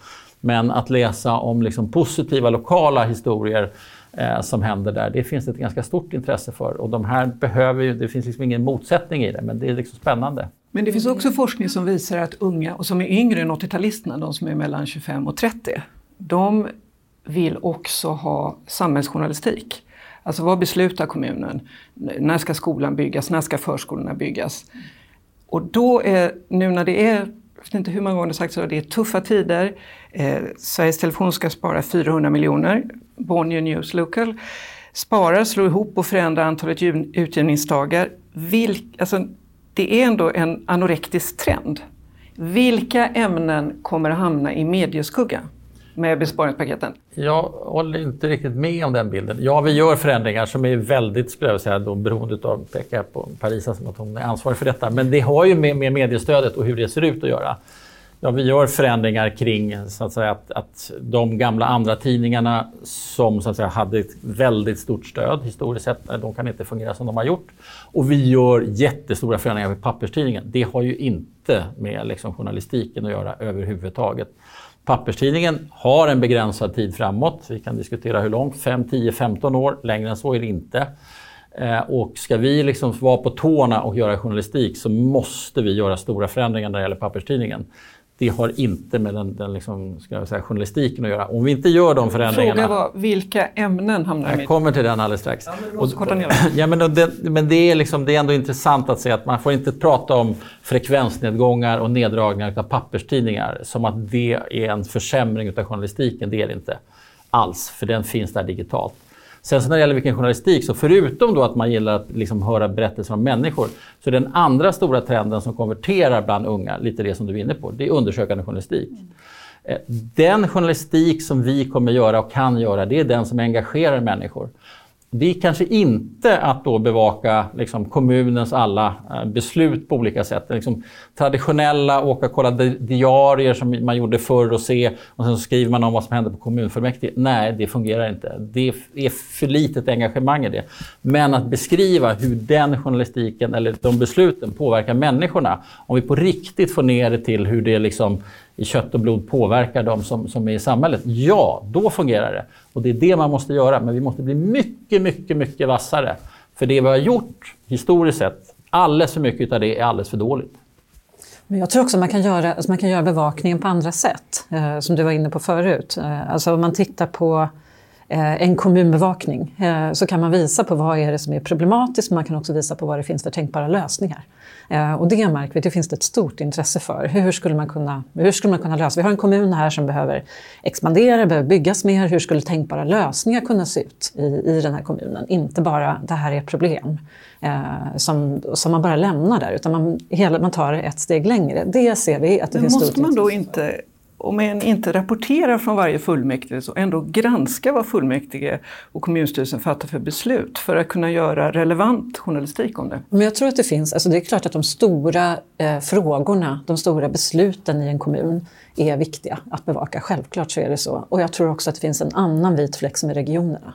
Men att läsa om liksom positiva lokala historier eh, som händer där, det finns ett ganska stort intresse för. Och de här behöver ju, det finns liksom ingen motsättning i det, men det är liksom spännande. Men det finns också forskning som visar att unga, och som är yngre än 80-talisterna, de som är mellan 25 och 30, de vill också ha samhällsjournalistik. Alltså vad beslutar kommunen? När ska skolan byggas? När ska förskolorna byggas? Och då är, nu när det är, jag vet inte hur många gånger det sagts, det är tuffa tider. Eh, Sveriges Television ska spara 400 miljoner. Bonnier News Local sparar, slår ihop och förändrar antalet utgivningsdagar. Vilk, alltså, det är ändå en anorektisk trend. Vilka ämnen kommer att hamna i medieskugga? Med besparingspaketen? Jag håller inte riktigt med om den bilden. Ja, vi gör förändringar som är väldigt, skulle jag säga, då, beroende av peka på Parisa som att hon är ansvarig för detta. Men det har ju med, med mediestödet och hur det ser ut att göra. Ja, vi gör förändringar kring så att, säga, att, att de gamla andra tidningarna som så att säga, hade ett väldigt stort stöd historiskt sett, de kan inte fungera som de har gjort. Och vi gör jättestora förändringar med papperstidningen. Det har ju inte med liksom, journalistiken att göra överhuvudtaget. Papperstidningen har en begränsad tid framåt. Vi kan diskutera hur långt, 5, 10, 15 år. Längre än så är det inte. Eh, och ska vi liksom vara på tårna och göra journalistik så måste vi göra stora förändringar när det gäller papperstidningen. Det har inte med den, den liksom, säga, journalistiken att göra. Om vi inte gör de förändringarna... Fråga var, vilka ämnen hamnar Jag med? kommer till den alldeles strax. Ja, men det. *clears throat* ja, men, det, men det, är liksom, det är ändå intressant att se att man får inte prata om frekvensnedgångar och neddragningar av papperstidningar som att det är en försämring av journalistiken. Det är det inte alls, för den finns där digitalt. Sen så när det gäller vilken journalistik, så förutom då att man gillar att liksom höra berättelser om människor, så är den andra stora trenden som konverterar bland unga, lite det som du är inne på, det är undersökande journalistik. Eh, den journalistik som vi kommer göra och kan göra, det är den som engagerar människor. Det är kanske inte att då bevaka liksom, kommunens alla eh, beslut på olika sätt. Liksom, traditionella åka och kolla di- diarier som man gjorde förr och se och sen så skriver man om vad som hände på kommunfullmäktige. Nej, det fungerar inte. Det är för litet engagemang i det. Men att beskriva hur den journalistiken eller de besluten påverkar människorna. Om vi på riktigt får ner det till hur det liksom i kött och blod påverkar de som, som är i samhället, ja, då fungerar det. Och det är det man måste göra, men vi måste bli mycket, mycket, mycket vassare. För det vi har gjort historiskt sett, alldeles för mycket av det är alldeles för dåligt. Men jag tror också man kan göra, alltså man kan göra bevakningen på andra sätt, eh, som du var inne på förut. Eh, alltså om man tittar på eh, en kommunbevakning eh, så kan man visa på vad är det som är problematiskt, men man kan också visa på vad det finns för tänkbara lösningar. Eh, och det märker vi, det finns det ett stort intresse för. Hur skulle man kunna, hur skulle man kunna lösa? Vi har en kommun här som behöver expandera, behöver byggas mer. Hur skulle tänkbara lösningar kunna se ut i, i den här kommunen? Inte bara det här är ett problem eh, som, som man bara lämnar där, utan man, hela, man tar det ett steg längre. Det ser vi att det Men finns måste stort man då intresse för. inte, om man inte rapporterar från varje fullmäktige, så ändå granska vad fullmäktige och kommunstyrelsen fattar för beslut för att kunna göra relevant journalistik om det? Men jag tror att det finns, alltså det är klart att de stora eh, frågorna, de stora besluten i en kommun är viktiga att bevaka. Självklart så är det så. Och jag tror också att det finns en annan vit fläck som är regionerna.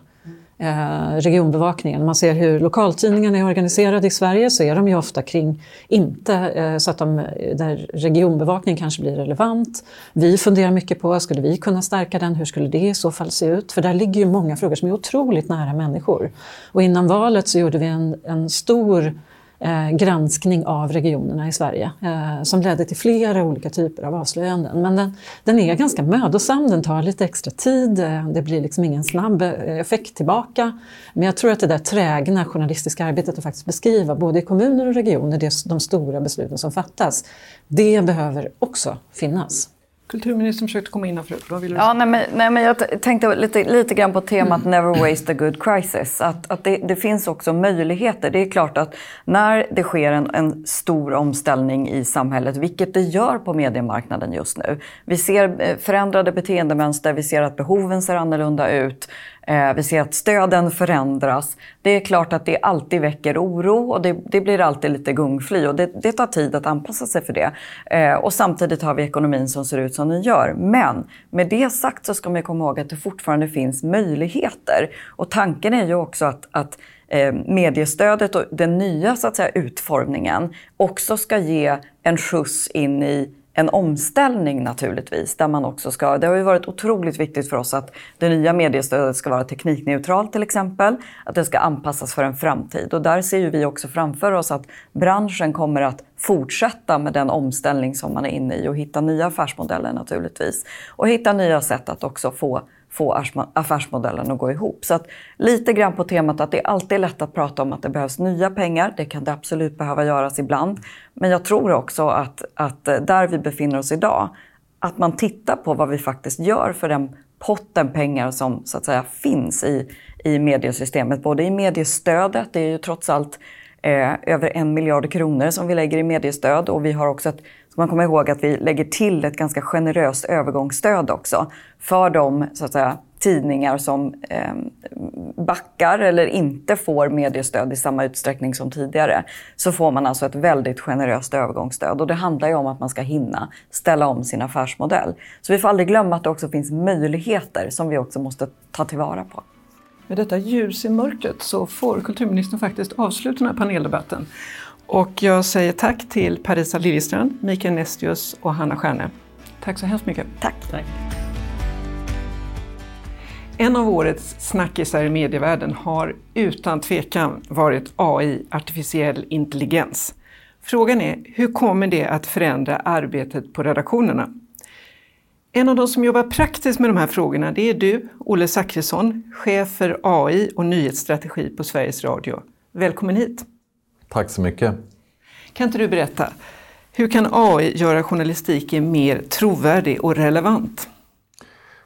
Eh, regionbevakningen. Man ser hur lokaltidningarna är organiserade i Sverige så är de ju ofta kring, inte eh, så att de, där regionbevakning kanske blir relevant. Vi funderar mycket på, skulle vi kunna stärka den? Hur skulle det i så fall se ut? För där ligger ju många frågor som är otroligt nära människor. Och innan valet så gjorde vi en, en stor eh, granskning av regionerna i Sverige eh, som ledde till flera olika typer av avslöjanden. Men den, den är ganska mödosam, den tar lite extra tid, eh, det blir liksom ingen snabb eh, effekt tillbaka. Men jag tror att det där trägna journalistiska arbetet att faktiskt beskriva både i kommuner och regioner det, de stora besluten som fattas, det behöver också finnas. Kulturministern försökte komma in här förut. Vad vill du Ja, nej, men, nej, men jag tänkte lite, lite grann på temat Never waste a good crisis. Att, att det, det finns också möjligheter. Det är klart att när det sker en, en stor omställning i samhället, vilket det gör på mediemarknaden just nu. Vi ser eh, förändrade beteendemönster, vi ser att behoven ser annorlunda ut. Eh, vi ser att stöden förändras. Det är klart att det alltid väcker oro och det, det blir alltid lite gungfly och det, det tar tid att anpassa sig för det. Eh, och samtidigt har vi ekonomin som ser ut som den gör. Men med det sagt så ska man komma ihåg att det fortfarande finns möjligheter. Och tanken är ju också att, att eh, mediestödet och den nya så att säga, utformningen också ska ge en skjuts in i en omställning naturligtvis. Där man också ska, det har ju varit otroligt viktigt för oss att det nya mediestödet ska vara teknikneutralt till exempel. Att det ska anpassas för en framtid. Och där ser ju vi också framför oss att branschen kommer att fortsätta med den omställning som man är inne i och hitta nya affärsmodeller naturligtvis. Och hitta nya sätt att också få få affärsmodellen att gå ihop. Så att lite grann på temat att det alltid är lätt att prata om att det behövs nya pengar. Det kan det absolut behöva göras ibland. Men jag tror också att, att eh, där vi befinner oss idag, att man tittar på vad vi faktiskt gör för den potten pengar som så att säga finns i, i mediesystemet. Både i mediestödet, det är ju trots allt eh, över en miljard kronor som vi lägger i mediestöd och vi har också ett ska man komma ihåg att vi lägger till ett ganska generöst övergångsstöd också för de så att säga, tidningar som eh, backar eller inte får mediestöd i samma utsträckning som tidigare. Så får man alltså ett väldigt generöst övergångsstöd. Och det handlar ju om att man ska hinna ställa om sin affärsmodell. Så vi får aldrig glömma att det också finns möjligheter som vi också måste ta tillvara på. Med detta ljus i mörkret så får kulturministern faktiskt avsluta den här paneldebatten. Och jag säger tack till Parisa Liljestrand, Mikael Nestius och Hanna Stjärne. Tack så hemskt mycket. Tack. Tack. En av årets snackisar i medievärlden har utan tvekan varit AI, artificiell intelligens. Frågan är, hur kommer det att förändra arbetet på redaktionerna? En av de som jobbar praktiskt med de här frågorna det är du, Olle Zackrisson, chef för AI och nyhetsstrategi på Sveriges Radio. Välkommen hit! Tack så mycket! Kan inte du berätta, hur kan AI göra journalistiken mer trovärdig och relevant?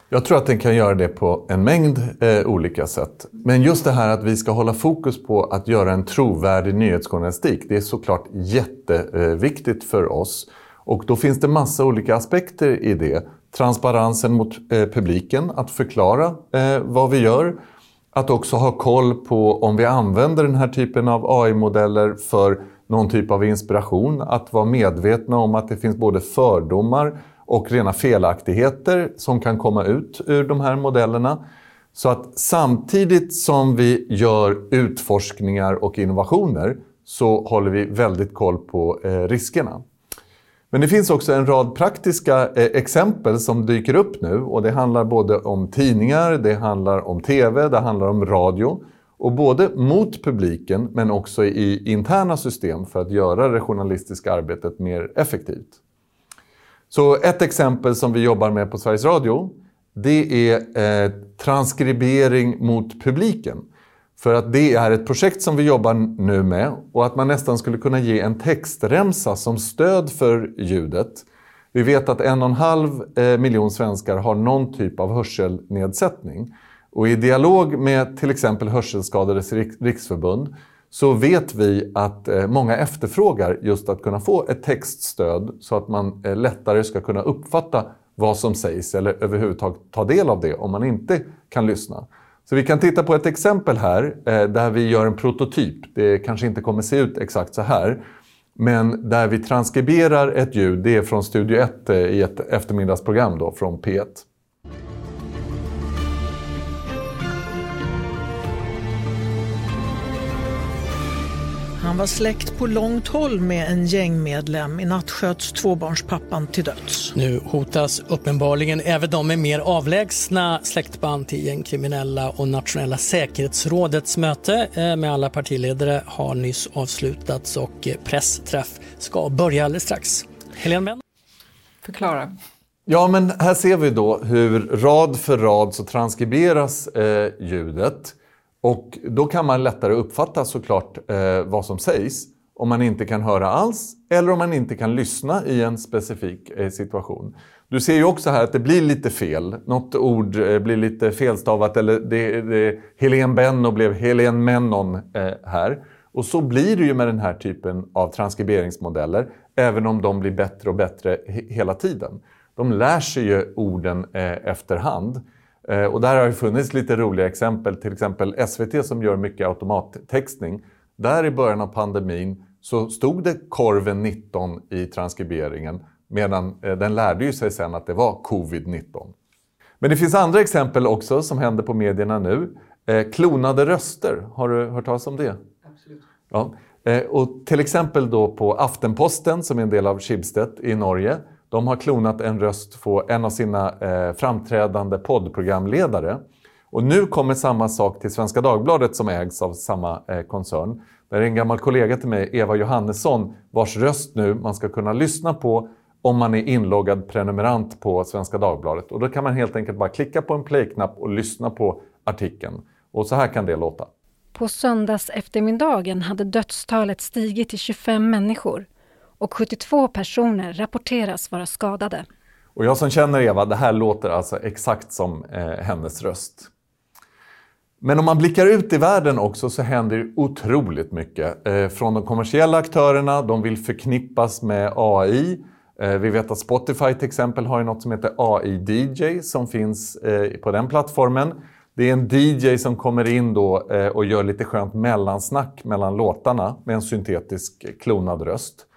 Jag tror att den kan göra det på en mängd eh, olika sätt. Men just det här att vi ska hålla fokus på att göra en trovärdig nyhetsjournalistik, det är såklart jätteviktigt för oss. Och då finns det massa olika aspekter i det. Transparensen mot eh, publiken, att förklara eh, vad vi gör. Att också ha koll på om vi använder den här typen av AI-modeller för någon typ av inspiration. Att vara medvetna om att det finns både fördomar och rena felaktigheter som kan komma ut ur de här modellerna. Så att samtidigt som vi gör utforskningar och innovationer så håller vi väldigt koll på eh, riskerna. Men det finns också en rad praktiska eh, exempel som dyker upp nu och det handlar både om tidningar, det handlar om TV, det handlar om radio. Och både mot publiken men också i interna system för att göra det journalistiska arbetet mer effektivt. Så ett exempel som vi jobbar med på Sveriges Radio det är eh, transkribering mot publiken. För att det är ett projekt som vi jobbar nu med och att man nästan skulle kunna ge en textremsa som stöd för ljudet. Vi vet att en och en halv eh, miljon svenskar har någon typ av hörselnedsättning. Och i dialog med till exempel Hörselskadades riksförbund så vet vi att eh, många efterfrågar just att kunna få ett textstöd så att man eh, lättare ska kunna uppfatta vad som sägs eller överhuvudtaget ta del av det om man inte kan lyssna. Så vi kan titta på ett exempel här eh, där vi gör en prototyp. Det kanske inte kommer se ut exakt så här. Men där vi transkriberar ett ljud, det är från Studio 1 eh, i ett eftermiddagsprogram då, från P1. Han var släkt på långt håll med en gängmedlem. I natt sköts tvåbarnspappan till döds. Nu hotas uppenbarligen även de med mer avlägsna släktband till gängkriminella och Nationella säkerhetsrådets möte eh, med alla partiledare har nyss avslutats och pressträff ska börja alldeles strax. Helene Menn? Förklara. Ja, men här ser vi då hur rad för rad så transkriberas eh, ljudet. Och då kan man lättare uppfatta såklart eh, vad som sägs om man inte kan höra alls eller om man inte kan lyssna i en specifik eh, situation. Du ser ju också här att det blir lite fel. Något ord eh, blir lite felstavat eller det, det, Helen Benno blev Helen Mennon eh, här. Och så blir det ju med den här typen av transkriberingsmodeller även om de blir bättre och bättre hela tiden. De lär sig ju orden eh, efterhand. Eh, och där har det funnits lite roliga exempel, till exempel SVT som gör mycket automattextning. Där i början av pandemin så stod det korven 19 i transkriberingen medan eh, den lärde ju sig sen att det var covid-19. Men det finns andra exempel också som händer på medierna nu. Eh, klonade röster, har du hört talas om det? Absolut. Ja. Och till exempel då på Aftenposten som är en del av Schibsted i Norge de har klonat en röst på en av sina eh, framträdande poddprogramledare. Och nu kommer samma sak till Svenska Dagbladet som ägs av samma eh, koncern. Där är en gammal kollega till mig, Eva Johannesson, vars röst nu man ska kunna lyssna på om man är inloggad prenumerant på Svenska Dagbladet. Och då kan man helt enkelt bara klicka på en play-knapp och lyssna på artikeln. Och så här kan det låta. På söndags eftermiddagen hade dödstalet stigit till 25 människor och 72 personer rapporteras vara skadade. Och jag som känner Eva, det här låter alltså exakt som eh, hennes röst. Men om man blickar ut i världen också så händer det otroligt mycket. Eh, från de kommersiella aktörerna, de vill förknippas med AI. Eh, vi vet att Spotify till exempel har något som heter AI-DJ som finns eh, på den plattformen. Det är en DJ som kommer in då eh, och gör lite skönt mellansnack mellan låtarna med en syntetisk eh, klonad röst.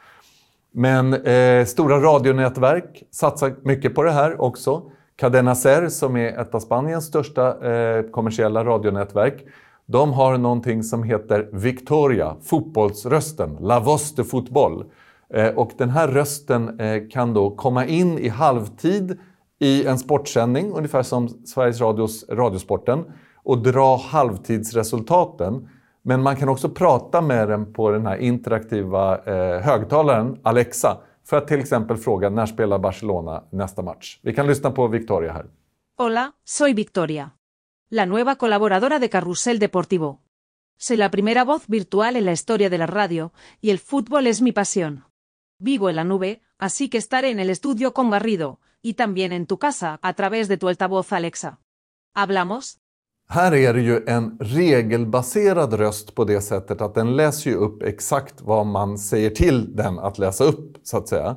Men eh, stora radionätverk satsar mycket på det här också. Cadena Ser som är ett av Spaniens största eh, kommersiella radionätverk. De har någonting som heter Victoria, fotbollsrösten, La Voz de Fotboll. Eh, och den här rösten eh, kan då komma in i halvtid i en sportsändning, ungefär som Sveriges Radios Radiosporten, och dra halvtidsresultaten Men man kan också prata med den på den här interaktiva högtalaren Alexa för att till exempel fråga när spelar Barcelona nästa match. Vi kan lyssna på Victoria här. Hola, soy Victoria. La nueva colaboradora de Carrusel Deportivo. Soy la primera voz virtual en la historia de la radio, y el fútbol es mi pasión. Vivo en la nube, así que estaré en el estudio con Garrido, y también en tu casa a través de tu altavoz Alexa. ¿Hablamos? Här är det ju en regelbaserad röst på det sättet att den läser ju upp exakt vad man säger till den att läsa upp, så att säga.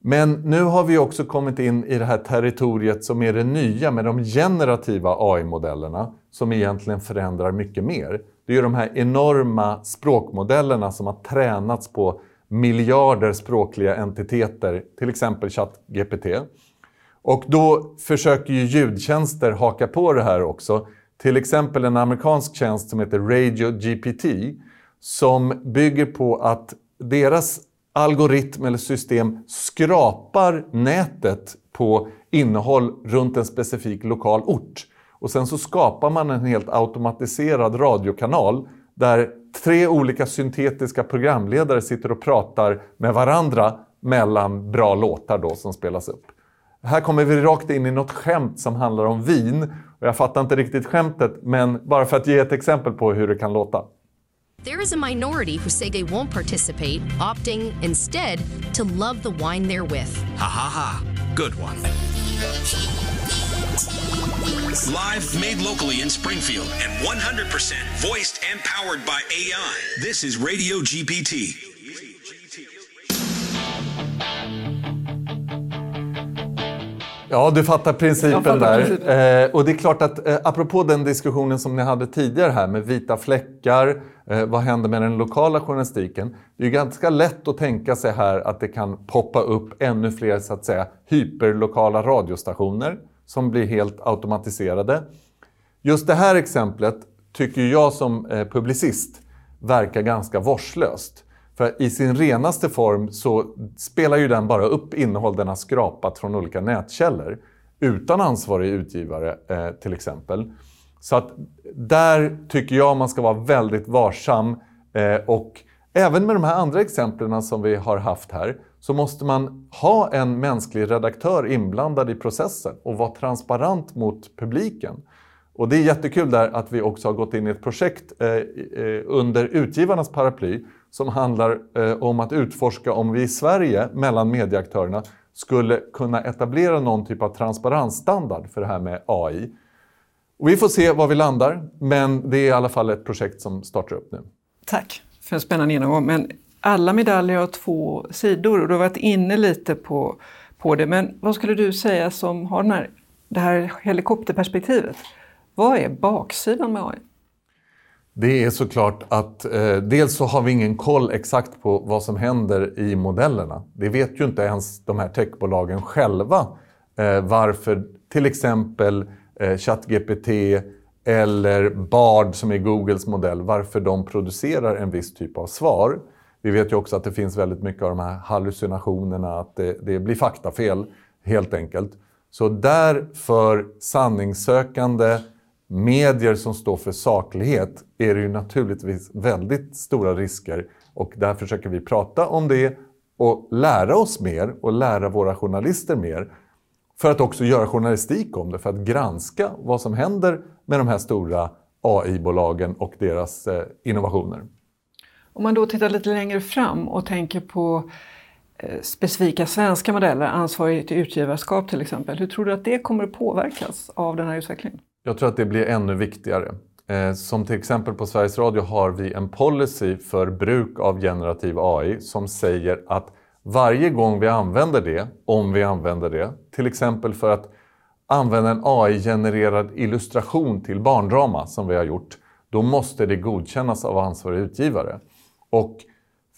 Men nu har vi också kommit in i det här territoriet som är det nya med de generativa AI-modellerna som egentligen förändrar mycket mer. Det är ju de här enorma språkmodellerna som har tränats på miljarder språkliga entiteter, till exempel ChatGPT. Och då försöker ju ljudtjänster haka på det här också. Till exempel en amerikansk tjänst som heter Radio GPT som bygger på att deras algoritm eller system skrapar nätet på innehåll runt en specifik lokal ort. Och sen så skapar man en helt automatiserad radiokanal där tre olika syntetiska programledare sitter och pratar med varandra mellan bra låtar då som spelas upp. Här kommer vi rakt in i något skämt som handlar om vin. Och jag fattar inte riktigt skämtet, men bara för att ge ett exempel på hur det kan låta. There is a minority who say they won't participate, opting instead to love the wine they're with. Ha ha ha. Good one. Live made locally in Springfield and 100% voiced and powered by AI. This is Radio GPT. Ja, du fattar principen fattar där. principen. Eh, och det är klart att eh, apropå den diskussionen som ni hade tidigare här med vita fläckar, eh, vad händer med den lokala journalistiken? Det är ganska lätt att tänka sig här att det kan poppa upp ännu fler så att säga hyperlokala radiostationer som blir helt automatiserade. Just det här exemplet tycker jag som eh, publicist verkar ganska vårdslöst. För i sin renaste form så spelar ju den bara upp innehåll den har skrapat från olika nätkällor. Utan ansvarig utgivare eh, till exempel. Så att där tycker jag man ska vara väldigt varsam. Eh, och även med de här andra exemplen som vi har haft här så måste man ha en mänsklig redaktör inblandad i processen och vara transparent mot publiken. Och det är jättekul där att vi också har gått in i ett projekt eh, eh, under utgivarnas paraply som handlar eh, om att utforska om vi i Sverige, mellan medieaktörerna, skulle kunna etablera någon typ av transparensstandard för det här med AI. Och vi får se var vi landar, men det är i alla fall ett projekt som startar upp nu. Tack för en spännande genomgång. Men alla medaljer har två sidor och du har varit inne lite på, på det. Men vad skulle du säga som har den här, det här helikopterperspektivet? Vad är baksidan med AI? Det är såklart att eh, dels så har vi ingen koll exakt på vad som händer i modellerna. Det vet ju inte ens de här techbolagen själva eh, varför till exempel eh, ChatGPT eller Bard som är Googles modell, varför de producerar en viss typ av svar. Vi vet ju också att det finns väldigt mycket av de här hallucinationerna, att det, det blir faktafel helt enkelt. Så därför sanningssökande medier som står för saklighet är det ju naturligtvis väldigt stora risker och där försöker vi prata om det och lära oss mer och lära våra journalister mer för att också göra journalistik om det, för att granska vad som händer med de här stora AI-bolagen och deras eh, innovationer. Om man då tittar lite längre fram och tänker på eh, specifika svenska modeller, ansvarigt utgivarskap till exempel. Hur tror du att det kommer att påverkas av den här utvecklingen? Jag tror att det blir ännu viktigare. Eh, som till exempel på Sveriges Radio har vi en policy för bruk av generativ AI som säger att varje gång vi använder det, om vi använder det, till exempel för att använda en AI-genererad illustration till barndrama som vi har gjort, då måste det godkännas av ansvarig utgivare. Och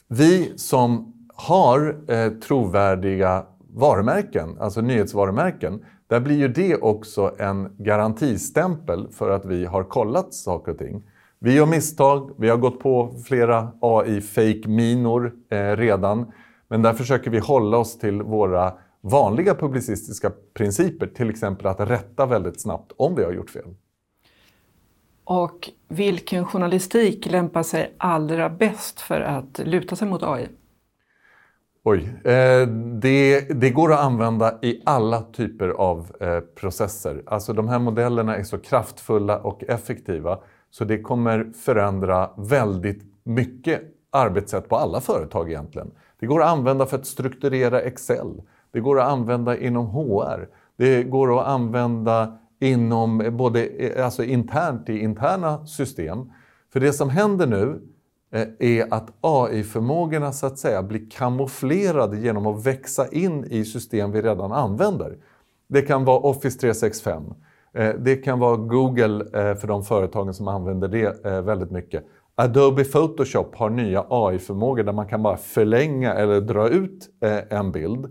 vi som har eh, trovärdiga varumärken, alltså nyhetsvarumärken, där blir ju det också en garantistämpel för att vi har kollat saker och ting. Vi gör misstag, vi har gått på flera AI-fake-minor eh, redan. Men där försöker vi hålla oss till våra vanliga publicistiska principer. Till exempel att rätta väldigt snabbt om vi har gjort fel. Och vilken journalistik lämpar sig allra bäst för att luta sig mot AI? Oj. Eh, det, det, går att använda i alla typer av eh, processer. Alltså de här modellerna är så kraftfulla och effektiva så det kommer förändra väldigt mycket arbetssätt på alla företag egentligen. Det går att använda för att strukturera Excel. Det går att använda inom HR. Det går att använda inom eh, både eh, alltså internt i interna system. För det som händer nu Eh, är att AI-förmågorna så att säga blir kamouflerade genom att växa in i system vi redan använder. Det kan vara Office 365. Eh, det kan vara Google eh, för de företagen som använder det väldigt mycket. Adobe Photoshop har nya AI-förmågor där man kan bara förlänga eller dra ut en bild.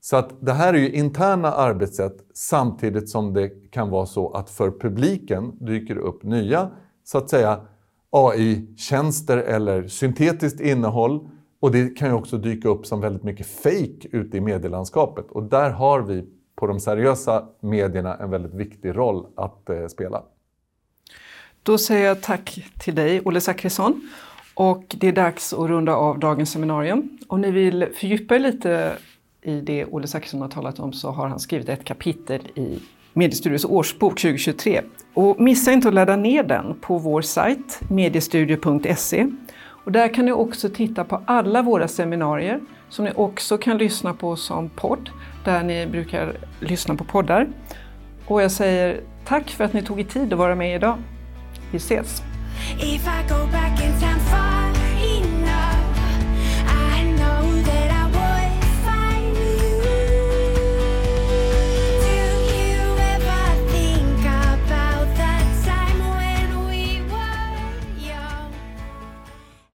Så att det här är ju interna arbetssätt samtidigt som det kan vara så att för publiken dyker det upp nya så att säga AI-tjänster eller syntetiskt innehåll. Och det kan ju också dyka upp som väldigt mycket fake ute i medielandskapet. Och där har vi på de seriösa medierna en väldigt viktig roll att eh, spela. Då säger jag tack till dig, Olle Zackrisson. Och det är dags att runda av dagens seminarium. Om ni vill fördjupa er lite i det Olle Zackrisson har talat om så har han skrivit ett kapitel i Mediestudios årsbok 2023. Och missa inte att ladda ner den på vår sajt mediestudio.se. Och där kan ni också titta på alla våra seminarier som ni också kan lyssna på som podd, där ni brukar lyssna på poddar. Och jag säger tack för att ni tog er tid att vara med idag. Vi ses!